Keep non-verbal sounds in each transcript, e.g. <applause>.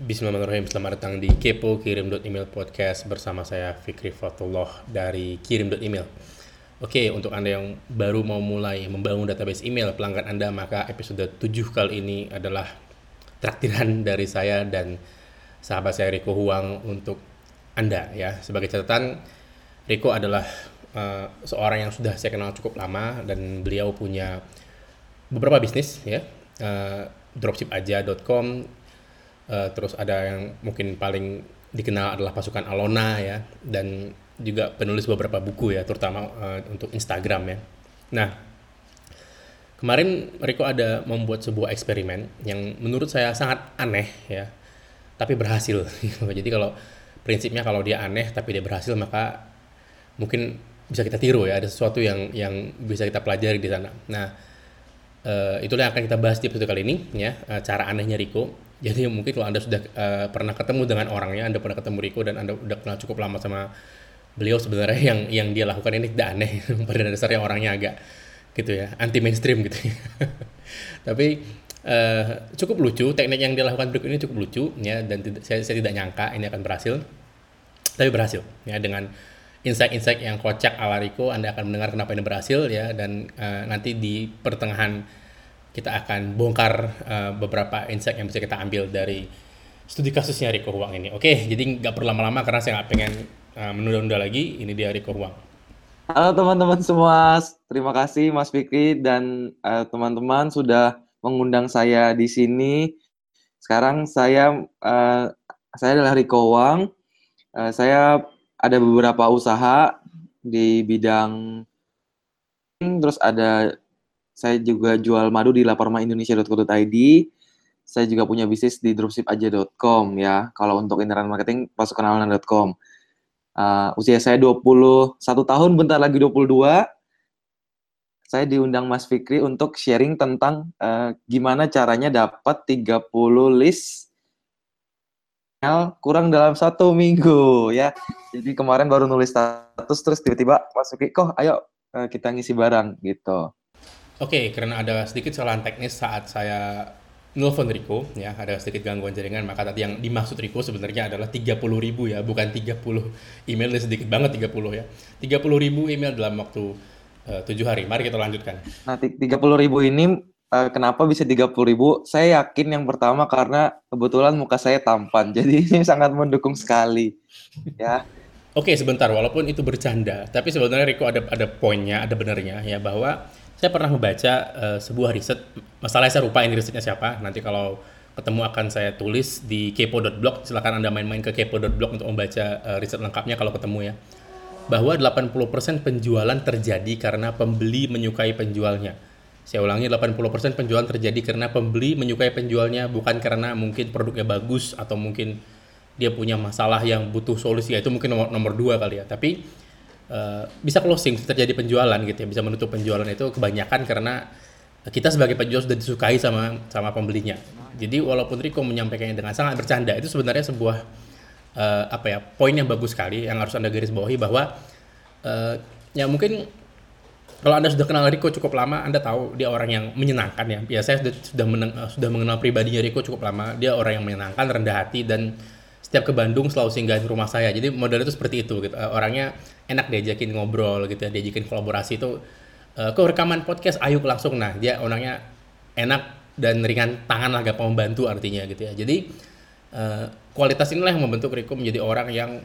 Bismillahirrahmanirrahim. Selamat datang di Kepo Kirim.email podcast bersama saya Fikri Fatullah dari Kirim.email. Oke, untuk Anda yang baru mau mulai membangun database email pelanggan Anda, maka episode 7 kali ini adalah traktiran <laughs> dari saya dan sahabat saya Riko Huang untuk Anda ya. Sebagai catatan, Riko adalah uh, seorang yang sudah saya kenal cukup lama dan beliau punya beberapa bisnis ya. Uh, dropshipaja.com uh, terus ada yang mungkin paling dikenal adalah pasukan Alona ya dan juga penulis beberapa buku ya terutama uh, untuk Instagram ya. Nah kemarin Riko ada membuat sebuah eksperimen yang menurut saya sangat aneh ya tapi berhasil. <laughs> Jadi kalau prinsipnya kalau dia aneh tapi dia berhasil maka mungkin bisa kita tiru ya ada sesuatu yang yang bisa kita pelajari di sana. Nah uh, itulah yang akan kita bahas di episode kali ini ya uh, cara anehnya Riko jadi mungkin kalau Anda sudah uh, pernah ketemu dengan orangnya, Anda pernah ketemu Riko dan Anda udah kenal cukup lama sama beliau sebenarnya <laughs> yang yang dia lakukan ini tidak aneh. <laughs> Pada dasarnya orangnya agak gitu ya, anti mainstream gitu ya. <laughs> Tapi uh, cukup lucu, teknik yang dia lakukan berikut ini cukup lucu ya dan tidak, saya, saya tidak nyangka ini akan berhasil. Tapi berhasil ya dengan insight-insight yang kocak ala Riko Anda akan mendengar kenapa ini berhasil ya dan uh, nanti di pertengahan kita akan bongkar uh, beberapa insight yang bisa kita ambil dari studi kasusnya Riko Huang ini. Oke, jadi nggak perlu lama-lama karena saya nggak pengen uh, menunda-nunda lagi. Ini dia Riko Huang. Halo teman-teman semua, terima kasih Mas Fikri dan uh, teman-teman sudah mengundang saya di sini. Sekarang saya uh, saya adalah Riko Huang. Uh, saya ada beberapa usaha di bidang terus ada saya juga jual madu di laparmaindonesia.co.id. Saya juga punya bisnis di dropshipaja.com ya. Kalau untuk internet marketing pasukanalanan.com. Uh, usia saya 21 tahun, bentar lagi 22. Saya diundang Mas Fikri untuk sharing tentang uh, gimana caranya dapat 30 list kurang dalam satu minggu ya. Jadi kemarin baru nulis status terus tiba-tiba Mas Fikri, kok ayo uh, kita ngisi barang gitu. Oke, okay, karena ada sedikit kesalahan teknis saat saya nelfon Riko, ya ada sedikit gangguan jaringan, maka tadi yang dimaksud Riko sebenarnya adalah 30 ribu ya, bukan 30 email, sedikit banget 30 ya. 30 ribu email dalam waktu eh, tujuh hari. Mari kita lanjutkan. Nah, 30 ribu ini uh, kenapa bisa 30 ribu? Saya yakin yang pertama karena kebetulan muka saya tampan, <laughs> jadi ini sangat mendukung sekali, ya. Oke, sebentar, walaupun itu bercanda, tapi sebenarnya Riko ada ada poinnya, ada benernya ya bahwa saya pernah membaca uh, sebuah riset, masalahnya saya lupa ini risetnya siapa, nanti kalau ketemu akan saya tulis di kepo.blog, silahkan Anda main-main ke kepo.blog untuk membaca uh, riset lengkapnya kalau ketemu ya. Bahwa 80% penjualan terjadi karena pembeli menyukai penjualnya. Saya ulangi 80% penjualan terjadi karena pembeli menyukai penjualnya bukan karena mungkin produknya bagus atau mungkin dia punya masalah yang butuh solusi ya itu mungkin nomor nomor dua kali ya tapi uh, bisa closing terjadi penjualan gitu ya bisa menutup penjualan itu kebanyakan karena kita sebagai penjual sudah disukai sama sama pembelinya jadi walaupun Riko menyampaikannya dengan sangat bercanda itu sebenarnya sebuah uh, apa ya poin yang bagus sekali yang harus anda garis bawahi bahwa uh, ya mungkin kalau anda sudah kenal Riko cukup lama, anda tahu dia orang yang menyenangkan ya. Ya saya sudah sudah, meneng, sudah mengenal pribadinya Riko cukup lama. Dia orang yang menyenangkan, rendah hati dan setiap ke Bandung selalu singgah di rumah saya. Jadi model itu seperti itu gitu. Orangnya enak diajakin ngobrol gitu ya, diajakin kolaborasi itu uh, ke rekaman podcast ayo langsung nah dia orangnya enak dan ringan tangan lah gampang membantu artinya gitu ya. Jadi uh, kualitas inilah yang membentuk Riko menjadi orang yang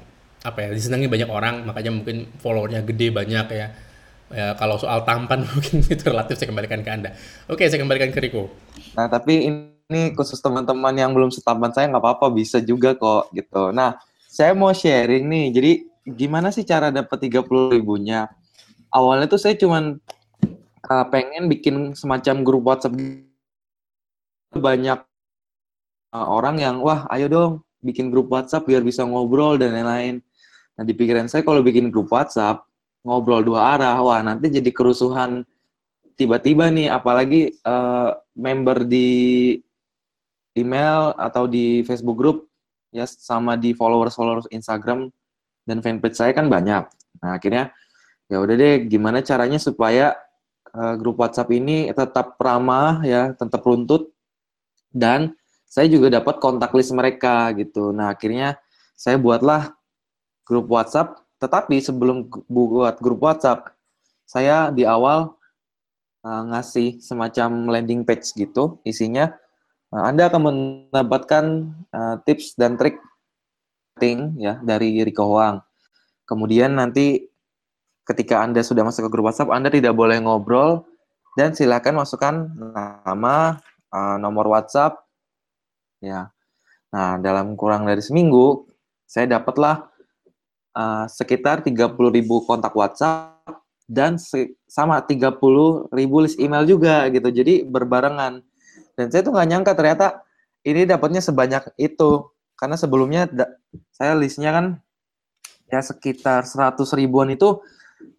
apa ya disenangi banyak orang makanya mungkin followernya gede banyak ya. Ya, kalau soal tampan <laughs> mungkin itu relatif saya kembalikan ke Anda. Oke, saya kembalikan ke Riko. Nah, tapi ini khusus teman-teman yang belum setampan saya nggak apa-apa bisa juga kok gitu. Nah, saya mau sharing nih. Jadi gimana sih cara dapat 30 ribunya? Awalnya tuh saya cuman uh, pengen bikin semacam grup WhatsApp banyak uh, orang yang wah ayo dong bikin grup WhatsApp biar bisa ngobrol dan lain-lain. Nah di pikiran saya kalau bikin grup WhatsApp ngobrol dua arah, wah nanti jadi kerusuhan tiba-tiba nih, apalagi uh, member di email atau di Facebook group ya sama di followers-followers Instagram dan fanpage saya kan banyak. Nah, akhirnya ya udah deh gimana caranya supaya uh, grup WhatsApp ini tetap ramah ya, tetap runtut dan saya juga dapat kontak list mereka gitu. Nah, akhirnya saya buatlah grup WhatsApp, tetapi sebelum buat grup WhatsApp, saya di awal uh, ngasih semacam landing page gitu, isinya uh, Anda akan mendapatkan uh, tips dan trik marketing ya dari Riko Huang. Kemudian nanti ketika Anda sudah masuk ke grup WhatsApp, Anda tidak boleh ngobrol dan silakan masukkan nama, uh, nomor WhatsApp, ya. Nah, dalam kurang dari seminggu, saya dapatlah uh, sekitar 30 ribu kontak WhatsApp dan sama 30 ribu list email juga gitu. Jadi berbarengan. Dan saya tuh nggak nyangka ternyata ini dapatnya sebanyak itu. Karena sebelumnya saya listnya kan ya sekitar 100 ribuan itu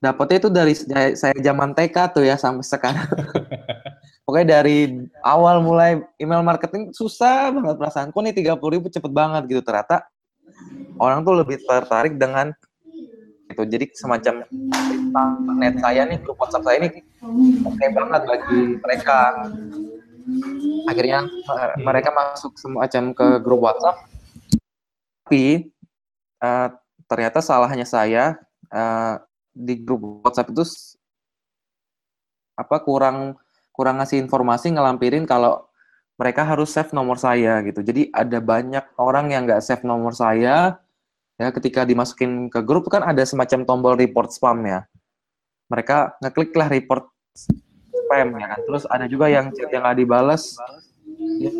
dapatnya itu dari saya zaman TK tuh ya sampai sekarang. <laughs> Pokoknya dari awal mulai email marketing susah banget perasaan. Kok nih 30 ribu cepet banget gitu. Ternyata orang tuh lebih tertarik dengan itu. Jadi semacam net saya nih, grup WhatsApp saya ini oke okay banget bagi mereka. Akhirnya mereka masuk semacam ke grup WhatsApp. Tapi uh, ternyata salahnya saya uh, di grup WhatsApp itu apa kurang kurang ngasih informasi ngelampirin kalau mereka harus save nomor saya gitu. Jadi ada banyak orang yang nggak save nomor saya ya ketika dimasukin ke grup kan ada semacam tombol report spam ya. Mereka ngeklik lah report spam ya kan. Terus ada juga yang chat yang nggak dibalas ya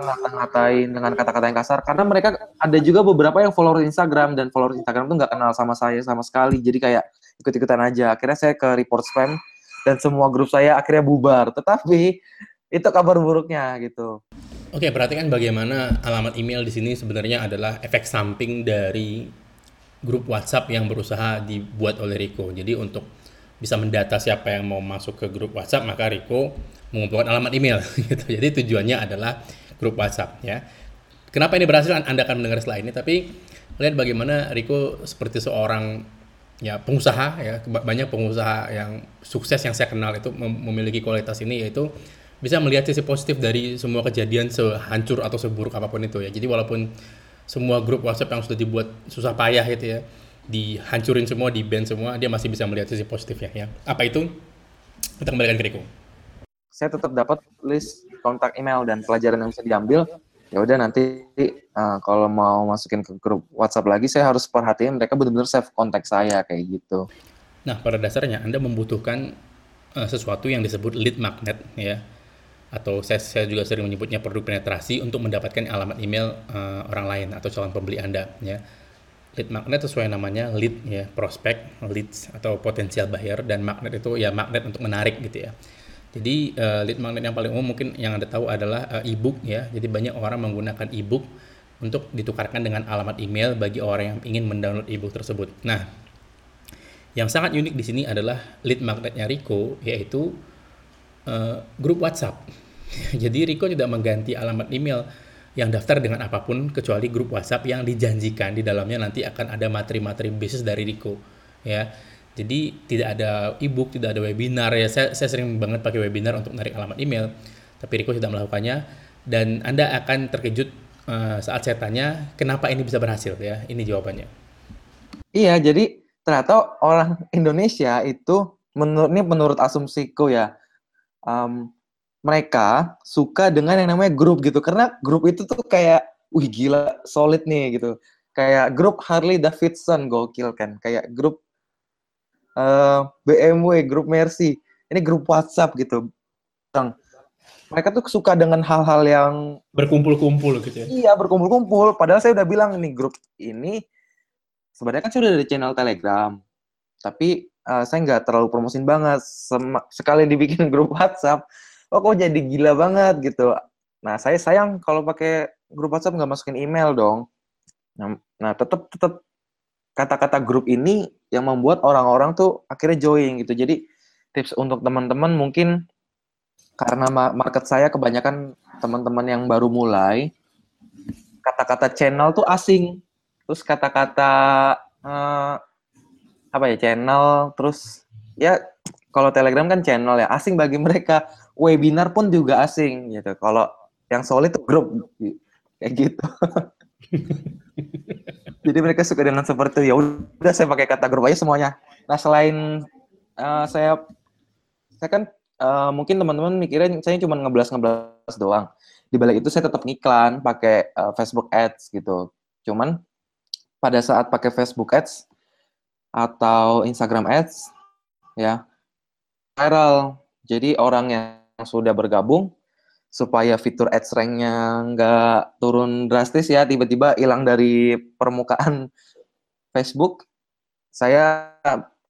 ngata-ngatain dengan kata-kata yang kasar karena mereka ada juga beberapa yang follower Instagram dan follower Instagram tuh nggak kenal sama saya sama sekali jadi kayak ikut-ikutan aja akhirnya saya ke report spam dan semua grup saya akhirnya bubar. Tetapi itu kabar buruknya gitu. Oke, berarti kan bagaimana alamat email di sini sebenarnya adalah efek samping dari grup WhatsApp yang berusaha dibuat oleh Rico. Jadi untuk bisa mendata siapa yang mau masuk ke grup WhatsApp, maka Rico mengumpulkan alamat email <laughs> gitu. Jadi tujuannya adalah grup WhatsApp ya. Kenapa ini berhasil? Anda akan mendengar setelah ini, tapi lihat bagaimana Rico seperti seorang ya pengusaha ya. Banyak pengusaha yang sukses yang saya kenal itu memiliki kualitas ini yaitu bisa melihat sisi positif dari semua kejadian sehancur atau seburuk apa pun itu ya. Jadi walaupun semua grup WhatsApp yang sudah dibuat susah payah itu ya dihancurin semua di band semua dia masih bisa melihat sisi positifnya ya. Apa itu? Kita kembalikan ke Riko saya tetap dapat list kontak email dan pelajaran yang bisa diambil ya udah nanti uh, kalau mau masukin ke grup WhatsApp lagi saya harus perhatiin mereka benar-benar save kontak saya kayak gitu. Nah pada dasarnya Anda membutuhkan uh, sesuatu yang disebut lead magnet ya atau saya, saya juga sering menyebutnya produk penetrasi untuk mendapatkan alamat email uh, orang lain atau calon pembeli Anda ya. Lead magnet sesuai namanya lead ya, prospek, leads atau potensial buyer dan magnet itu ya magnet untuk menarik gitu ya. Jadi uh, lead magnet yang paling umum mungkin yang Anda tahu adalah uh, e-book ya. Jadi banyak orang menggunakan e-book untuk ditukarkan dengan alamat email bagi orang yang ingin mendownload e-book tersebut. Nah, yang sangat unik di sini adalah lead magnetnya Rico yaitu uh, grup WhatsApp. <laughs> Jadi Rico tidak mengganti alamat email yang daftar dengan apa pun kecuali grup WhatsApp yang dijanjikan di dalamnya nanti akan ada materi-materi bisnis dari Rico ya jadi tidak ada ebook, tidak ada webinar ya. Saya, saya sering banget pakai webinar untuk menarik alamat email, tapi Riko tidak melakukannya. Dan Anda akan terkejut uh, saat saya tanya kenapa ini bisa berhasil ya. Ini jawabannya. Iya, jadi ternyata orang Indonesia itu menurut ini menurut asumsiku ya, um, mereka suka dengan yang namanya grup gitu. Karena grup itu tuh kayak, wih gila, solid nih gitu. Kayak grup Harley Davidson gokil kan. Kayak grup uh, eh, BMW, grup Mercy, ini grup WhatsApp gitu. Yang mereka tuh suka dengan hal-hal yang berkumpul-kumpul gitu ya. Iya, berkumpul-kumpul. Padahal saya udah bilang nih grup ini sebenarnya kan sudah ada channel Telegram. Tapi uh, saya nggak terlalu promosin banget. Sem sekali dibikin <laughs> grup WhatsApp, oh kok jadi gila banget gitu. Nah, saya sayang kalau pakai grup WhatsApp nggak masukin email dong. Nah, nah tetap tetap kata-kata grup ini yang membuat orang-orang tuh akhirnya join gitu. Jadi tips untuk teman-teman mungkin karena market saya kebanyakan teman-teman yang baru mulai, kata-kata channel tuh asing. Terus kata-kata uh, apa ya channel, terus ya kalau Telegram kan channel ya asing bagi mereka. Webinar pun juga asing gitu. Kalau yang solid tuh grup kayak gitu. <laughs> Jadi mereka suka dengan seperti itu. Ya udah saya pakai kata grup aja semuanya. Nah selain uh, saya saya kan uh, mungkin teman-teman mikirnya saya cuma ngeblas ngeblas doang. Di balik itu saya tetap ngiklan pakai uh, Facebook Ads gitu. Cuman pada saat pakai Facebook Ads atau Instagram Ads ya viral. Jadi orang yang sudah bergabung supaya fitur ads ranknya nggak turun drastis ya tiba-tiba hilang dari permukaan <laughs> Facebook. Saya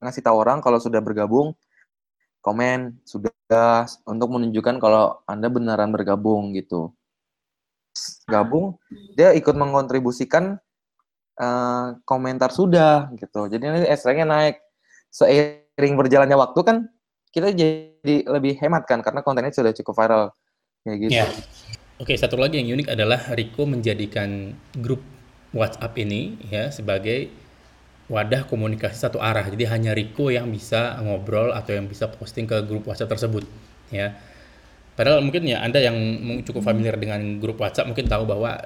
ngasih tahu orang kalau sudah bergabung komen sudah untuk menunjukkan kalau anda beneran bergabung gitu. Gabung dia ikut mengkontribusikan uh, komentar sudah gitu. Jadi nanti ads ranknya naik. Seiring berjalannya waktu kan kita jadi lebih hemat kan karena kontennya sudah cukup viral Kayak gitu. Ya. Oke, satu lagi yang unik adalah Riko menjadikan grup WhatsApp ini ya sebagai wadah komunikasi satu arah. Jadi hanya Riko yang bisa ngobrol atau yang bisa posting ke grup WhatsApp tersebut, ya. Padahal mungkin ya Anda yang cukup familiar dengan grup WhatsApp mungkin tahu bahwa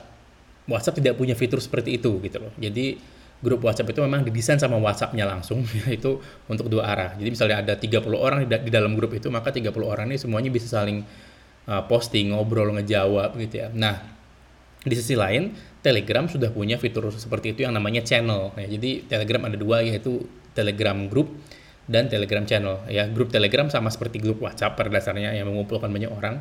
WhatsApp tidak punya fitur seperti itu gitu loh. Jadi grup WhatsApp itu memang didesain sama WhatsApp-nya langsung <laughs> yaitu untuk dua arah. Jadi misalnya ada 30 orang di dalam grup itu maka 30 orang ini semuanya bisa saling uh, posting, ngobrol, ngejawab gitu ya. Nah, di sisi lain, Telegram sudah punya fitur seperti itu yang namanya channel. Ya, jadi Telegram ada dua yaitu Telegram Group dan Telegram Channel. Ya, grup Telegram sama seperti grup WhatsApp pada dasarnya yang mengumpulkan banyak orang.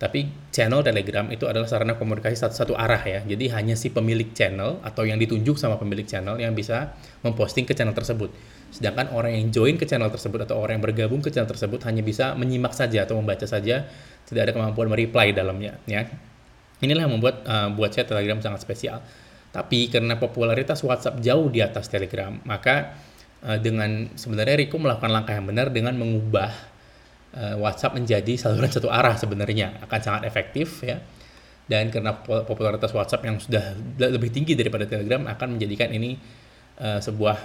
Tapi channel Telegram itu adalah sarana komunikasi satu-satu arah ya. Jadi hanya si pemilik channel atau yang ditunjuk sama pemilik channel yang bisa memposting ke channel tersebut. Sedangkan orang yang join ke channel tersebut atau orang yang bergabung ke channel tersebut hanya bisa menyimak saja atau membaca saja tidak ada kemampuan mereply dalamnya ya inilah yang membuat uh, buat saya Telegram sangat spesial tapi karena popularitas WhatsApp jauh di atas Telegram maka uh, dengan sebenarnya Riko melakukan langkah yang benar dengan mengubah uh, WhatsApp menjadi saluran satu arah sebenarnya akan sangat efektif ya dan karena popularitas WhatsApp yang sudah lebih tinggi daripada Telegram akan menjadikan ini uh, sebuah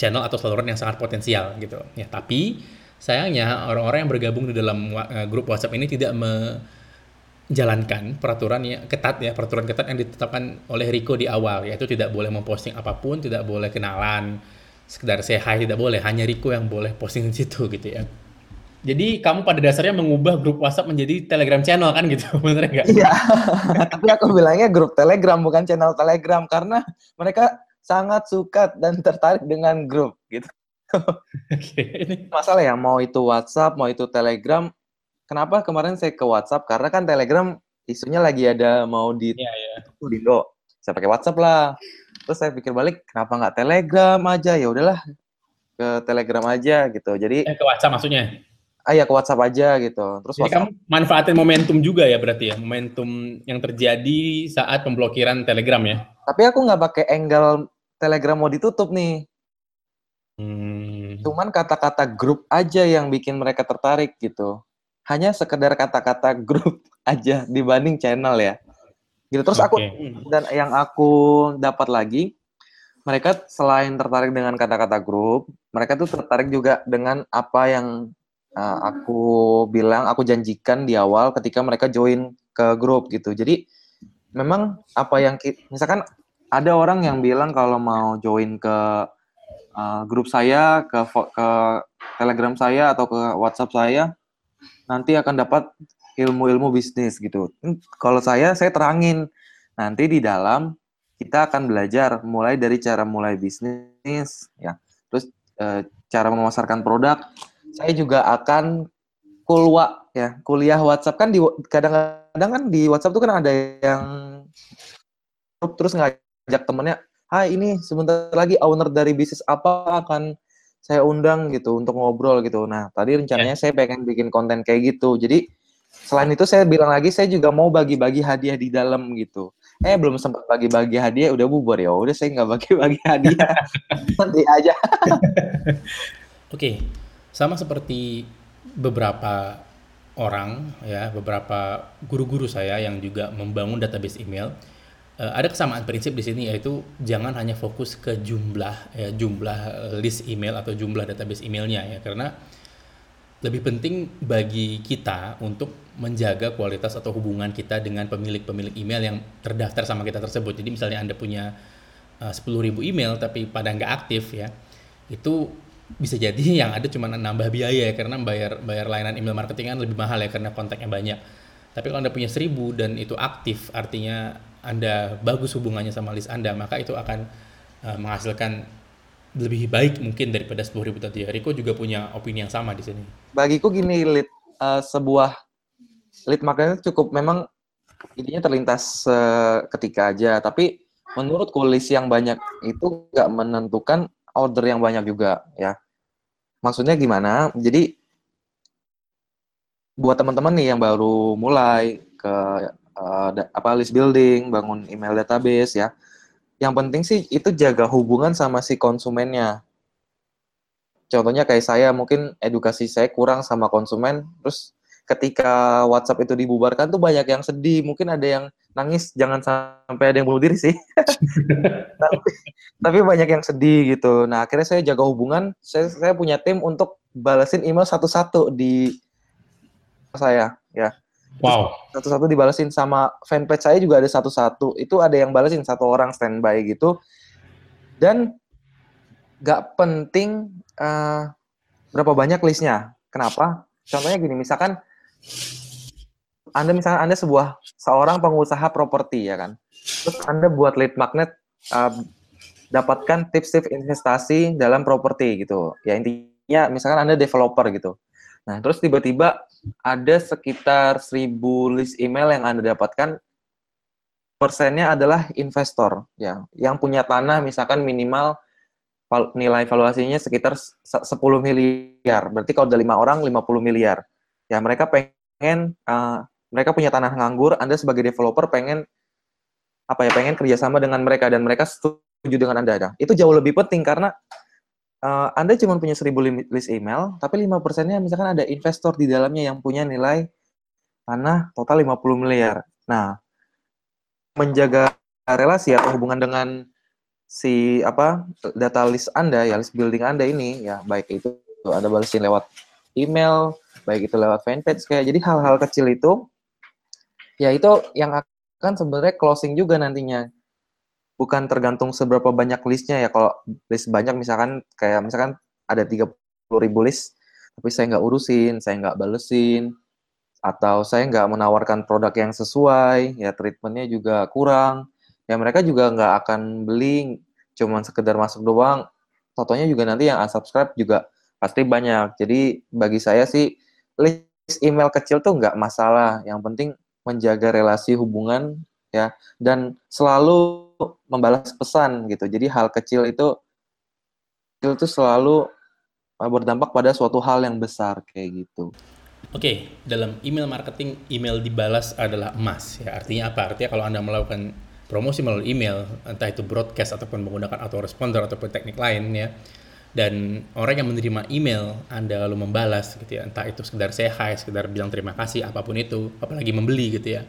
channel atau saluran yang sangat potensial gitu ya tapi Sayangnya orang-orang yang bergabung di dalam uh, grup WhatsApp ini tidak menjalankan peraturan yang ketat ya, peraturan ketat yang ditetapkan oleh Rico di awal, yaitu tidak boleh memposting apa pun, tidak boleh kenalan, sekedar hi tidak boleh, hanya Rico yang boleh posting di situ gitu ya. Jadi kamu pada dasarnya mengubah grup WhatsApp menjadi Telegram channel kan gitu, <laughs> bener nggak? Iya, <laughs> tapi aku bilangnya grup Telegram bukan channel Telegram karena mereka sangat suka dan tertarik dengan grup gitu. <laughs> okay. Masalah ya, mau itu WhatsApp, mau itu Telegram. Kenapa kemarin saya ke WhatsApp? Karena kan Telegram isunya lagi ada mau di yeah, yeah. di Indo. Saya pakai WhatsApp lah. Terus saya pikir balik, kenapa nggak Telegram aja? Ya udahlah, ke Telegram aja gitu. Jadi eh, ke WhatsApp maksudnya? Ah ya ke WhatsApp aja gitu. Terus Jadi WhatsApp, kamu manfaatin momentum juga ya berarti ya, momentum yang terjadi saat pemblokiran Telegram ya? Tapi aku nggak pakai angle Telegram mau ditutup nih. Hmm. Cuman kata-kata grup aja yang bikin mereka tertarik gitu. Hanya sekedar kata-kata grup <laughs> aja dibanding channel ya. Gitu. Terus okay. aku dan yang aku dapat lagi mereka selain tertarik dengan kata-kata grup, mereka tuh tertarik juga dengan apa yang uh, aku bilang, aku janjikan di awal ketika mereka join ke grup gitu. Jadi memang apa yang misalkan ada orang yang bilang kalau mau join ke uh, grup saya, ke ke Telegram saya atau ke WhatsApp saya, nanti akan dapat ilmu-ilmu bisnis gitu. Hmm, kalau saya, saya terangin nanti di dalam kita akan belajar mulai dari cara mulai bisnis, ya, terus uh, cara memasarkan produk. Saya juga akan kulwa ya kuliah WhatsApp kan di kadang-kadang kan di WhatsApp tuh kan ada yang terus ngajak temennya Hai ini sebentar lagi owner dari bisnis apa akan saya undang gitu untuk ngobrol gitu. Nah tadi rencananya yeah. saya pengen bikin konten kayak gitu. Jadi selain itu saya bilang lagi saya juga mau bagi-bagi hadiah di dalam gitu. Eh belum sempat bagi-bagi hadiah udah bubar ya. Udah saya nggak bagi-bagi hadiah. <laughs> Nanti aja. Oke, okay. Sama seperti beberapa orang ya, beberapa guru-guru saya yang juga membangun database email uh, ada kesamaan prinsip di sini yaitu jangan hanya fokus ke jumlah ya jumlah list email atau jumlah database emailnya ya karena lebih penting bagi kita untuk menjaga kualitas atau hubungan kita dengan pemilik-pemilik email yang terdaftar sama kita tersebut. Jadi misalnya Anda punya uh, 10.000 email tapi pada nggak aktif ya, itu bisa jadi <laughs> yang ada cuma nambah biaya ya karena bayar bayar layanan email marketing kan lebih mahal ya karena kontaknya banyak. Tapi kalau Anda punya 1000 dan itu aktif artinya Anda bagus hubungannya sama list Anda, maka itu akan uh, menghasilkan lebih baik mungkin daripada 10.000 tadi ya. Riko juga punya opini yang sama di sini. Bagiku gini, lead, uh, sebuah lead marketing cukup memang ininya terlintas uh, ketika aja, tapi menurut kulis yang banyak itu nggak menentukan order yang banyak juga ya. Maksudnya gimana? Jadi buat teman-teman nih yang baru mulai ke uh, apa list building, bangun email database ya yang penting sih itu jaga hubungan sama si konsumennya. Contohnya kayak saya mungkin edukasi saya kurang sama konsumen, terus ketika WhatsApp itu dibubarkan tuh banyak yang sedih, mungkin ada yang nangis, jangan sampai ada yang bunuh diri sih. <laughs> tapi, tapi banyak yang sedih gitu. Nah akhirnya saya jaga hubungan, saya, saya punya tim untuk balasin email satu-satu di saya ya. Wow. Satu-satu dibalesin sama fanpage saya juga ada satu-satu. Itu ada yang balesin satu orang standby gitu. Dan gak penting uh, berapa banyak listnya. Kenapa? Contohnya gini, misalkan Anda misalkan Anda sebuah seorang pengusaha properti ya kan. Terus Anda buat lead magnet uh, dapatkan tips-tips investasi dalam properti gitu. Ya intinya misalkan Anda developer gitu. Nah, terus tiba-tiba ada sekitar 1000 list email yang Anda dapatkan persennya adalah investor ya, yang punya tanah misalkan minimal nilai valuasinya sekitar 10 miliar. Berarti kalau ada lima orang 50 miliar. Ya, mereka pengen uh, mereka punya tanah nganggur, Anda sebagai developer pengen apa ya, pengen kerjasama dengan mereka dan mereka setuju dengan Anda. Itu jauh lebih penting karena uh, Anda cuma punya 1000 list email, tapi 5 persennya misalkan ada investor di dalamnya yang punya nilai tanah total 50 miliar. Nah, menjaga relasi atau hubungan dengan si apa data list Anda ya list building Anda ini ya baik itu Anda balesin lewat email, baik itu lewat fanpage kayak jadi hal-hal kecil itu ya itu yang akan sebenarnya closing juga nantinya. Bukan tergantung seberapa banyak listnya ya. Kalau list banyak misalkan kayak misalkan ada 30 ribu list tapi saya nggak urusin saya nggak balesin atau saya nggak menawarkan produk yang sesuai ya treatmentnya juga kurang. Ya mereka juga nggak akan beli cuman sekedar masuk doang. Totonya juga nanti yang unsubscribe juga pasti banyak. Jadi bagi saya sih list email kecil tuh nggak masalah. Yang penting menjaga relasi hubungan ya dan selalu membalas pesan gitu. Jadi hal kecil itu itu selalu uh, berdampak pada suatu hal yang besar kayak gitu. Oke, okay, dalam email marketing email dibalas adalah emas ya. Artinya apa? Artinya kalau Anda melakukan promosi melalui email, entah itu broadcast ataupun menggunakan autoresponder ataupun teknik lain ya. Dan orang yang menerima email Anda lalu membalas gitu ya, entah itu sekedar say hi, sekedar bilang terima kasih apa pun itu, apalagi membeli gitu ya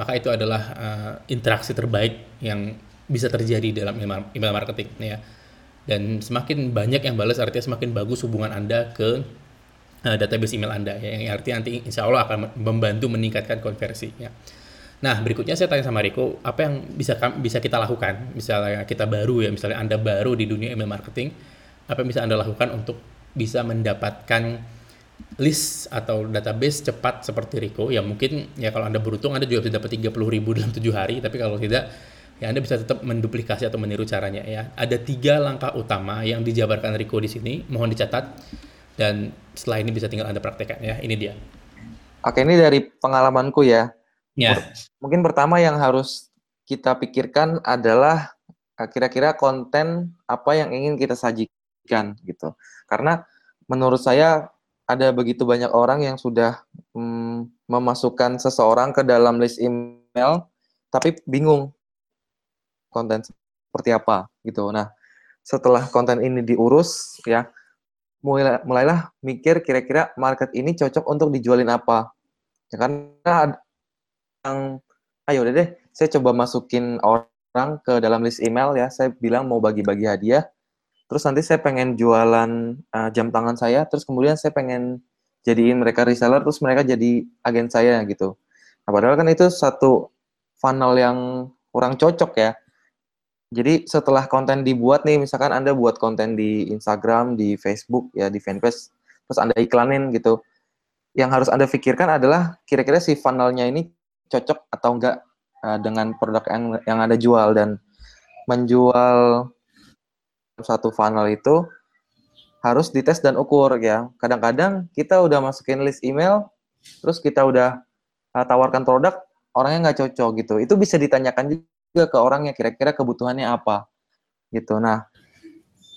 maka itu adalah uh, interaksi terbaik yang bisa terjadi dalam email marketing ya. Dan semakin banyak yang balas artinya semakin bagus hubungan Anda ke uh, database email Anda ya. Yang artinya nanti insya Allah akan membantu meningkatkan konversi ya. Nah, berikutnya saya tanya sama Riko, apa yang bisa bisa kita lakukan? Misalnya kita baru ya, misalnya Anda baru di dunia email marketing, apa yang bisa Anda lakukan untuk bisa mendapatkan list atau database cepat seperti Rico? Ya mungkin ya kalau anda beruntung anda juga bisa dapat 30 ribu dalam tujuh hari. Tapi kalau tidak ya anda bisa tetap menduplikasi atau meniru caranya ya. Ada tiga langkah utama yang dijabarkan Rico di sini. Mohon dicatat. Dan setelah ini bisa tinggal anda praktekkan ya. Ini dia. Oke ini dari pengalamanku ya. Ya. Mungkin pertama yang harus kita pikirkan adalah eh, kira-kira konten apa yang ingin kita sajikan gitu karena menurut saya ada begitu banyak orang yang sudah mm, memasukkan seseorang ke dalam list email tapi bingung konten seperti apa gitu. Nah, setelah konten ini diurus ya mulai mulailah mikir kira-kira market ini cocok untuk dijualin apa. Ya karena ada yang ayo deh deh saya coba masukin orang ke dalam list email ya. Saya bilang mau bagi-bagi hadiah terus nanti saya pengen jualan uh, jam tangan saya terus kemudian saya pengen jadiin mereka reseller terus mereka jadi agen saya gitu. Nah, padahal kan itu satu funnel yang kurang cocok ya. Jadi setelah konten dibuat nih, misalkan Anda buat konten di Instagram, di Facebook, ya di fanpage, terus Anda iklanin gitu. Yang harus Anda pikirkan adalah kira-kira si funnelnya ini cocok atau enggak uh, dengan produk yang yang Anda jual dan menjual satu funnel itu harus dites dan ukur ya. Kadang-kadang kita udah masukin list email, terus kita udah uh, tawarkan produk, orangnya nggak cocok gitu. Itu bisa ditanyakan juga ke orangnya kira-kira kebutuhannya apa gitu. Nah,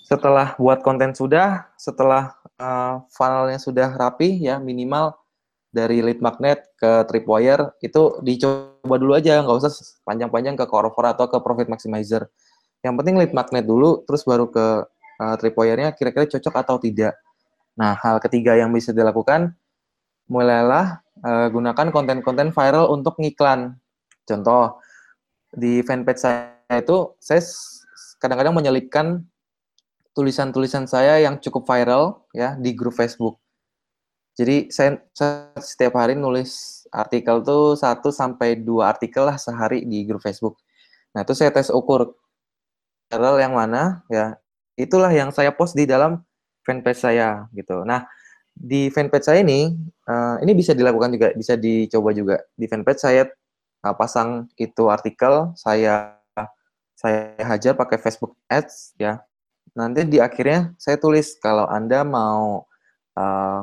setelah buat konten sudah, setelah uh, funnelnya sudah rapi ya minimal dari lead magnet ke tripwire itu dicoba dulu aja, nggak usah panjang-panjang ke core atau ke profit maximizer. Yang penting lead magnet dulu, terus baru ke uh, tripwire-nya kira-kira cocok atau tidak. Nah, hal ketiga yang bisa dilakukan, mulailah uh, gunakan konten-konten viral untuk ngiklan. Contoh, di fanpage saya itu saya kadang-kadang menyelipkan tulisan-tulisan saya yang cukup viral ya di grup Facebook. Jadi saya, saya setiap hari nulis artikel tuh satu sampai dua artikel lah sehari di grup Facebook. Nah itu saya tes ukur viral yang mana ya itulah yang saya post di dalam fanpage saya gitu. Nah di fanpage saya ini uh, ini bisa dilakukan juga bisa dicoba juga di fanpage saya uh, pasang itu artikel, saya saya hajar pakai Facebook Ads ya. Nanti di akhirnya saya tulis kalau Anda mau uh,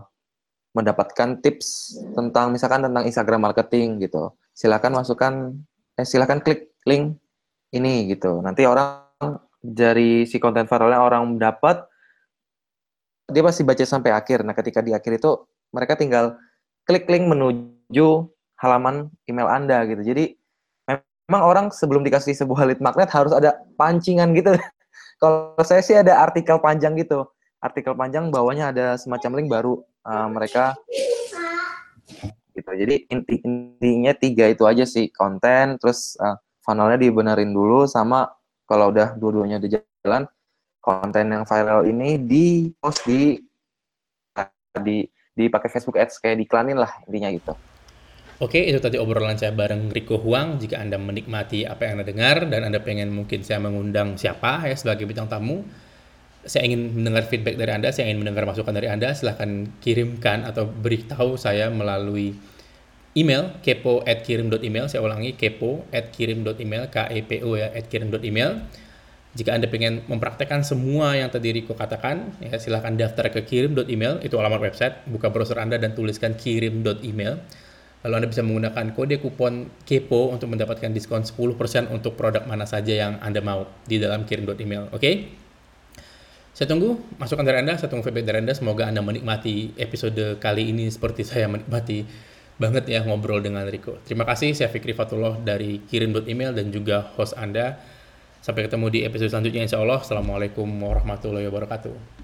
mendapatkan tips tentang misalkan tentang Instagram marketing gitu. Silakan masukkan eh silakan klik link ini gitu. Nanti orang dari si konten viralnya orang dapat dia pasti baca sampai akhir. Nah, ketika di akhir itu mereka tinggal klik link menuju halaman email Anda gitu. Jadi memang orang sebelum dikasih sebuah lead magnet harus ada pancingan gitu. <laughs> Kalau saya sih ada artikel panjang gitu. Artikel panjang bawahnya ada semacam link baru uh, mereka gitu. Jadi inti intinya tiga itu aja sih konten terus uh, funnelnya dibenerin dulu sama kalau udah dua-duanya di jalan konten yang viral ini di post di di dipakai Facebook Ads kayak diklanin lah intinya gitu. Oke, itu tadi obrolan saya bareng Riko Huang. Jika Anda menikmati apa yang Anda dengar dan Anda pengen mungkin saya mengundang siapa ya sebagai bintang tamu, saya ingin mendengar feedback dari Anda, saya ingin mendengar masukan dari Anda, silahkan kirimkan atau beritahu saya melalui email kepo at kirim.email. Saya ulangi kepo at kirim.email, K-E-P-O ya, at kirim.email. Jika Anda pengen mempraktekkan semua yang tadi Riko katakan, ya silahkan daftar ke kirim.email, itu alamat website, buka browser Anda dan tuliskan kirim.email Lalu Anda bisa menggunakan kode kupon KEPO untuk mendapatkan diskon 10% untuk produk mana saja yang Anda mau di dalam kirim.email. Oke? Okay? Saya tunggu masukan dari Anda, saya tunggu feedback dari Anda. Semoga Anda menikmati episode kali ini seperti saya menikmati banget ya ngobrol dengan Riko. Terima kasih, saya Fikri Fatullah dari kirim.email dan juga host Anda. Sampai ketemu di episode selanjutnya insya Allah. Assalamualaikum warahmatullahi wabarakatuh.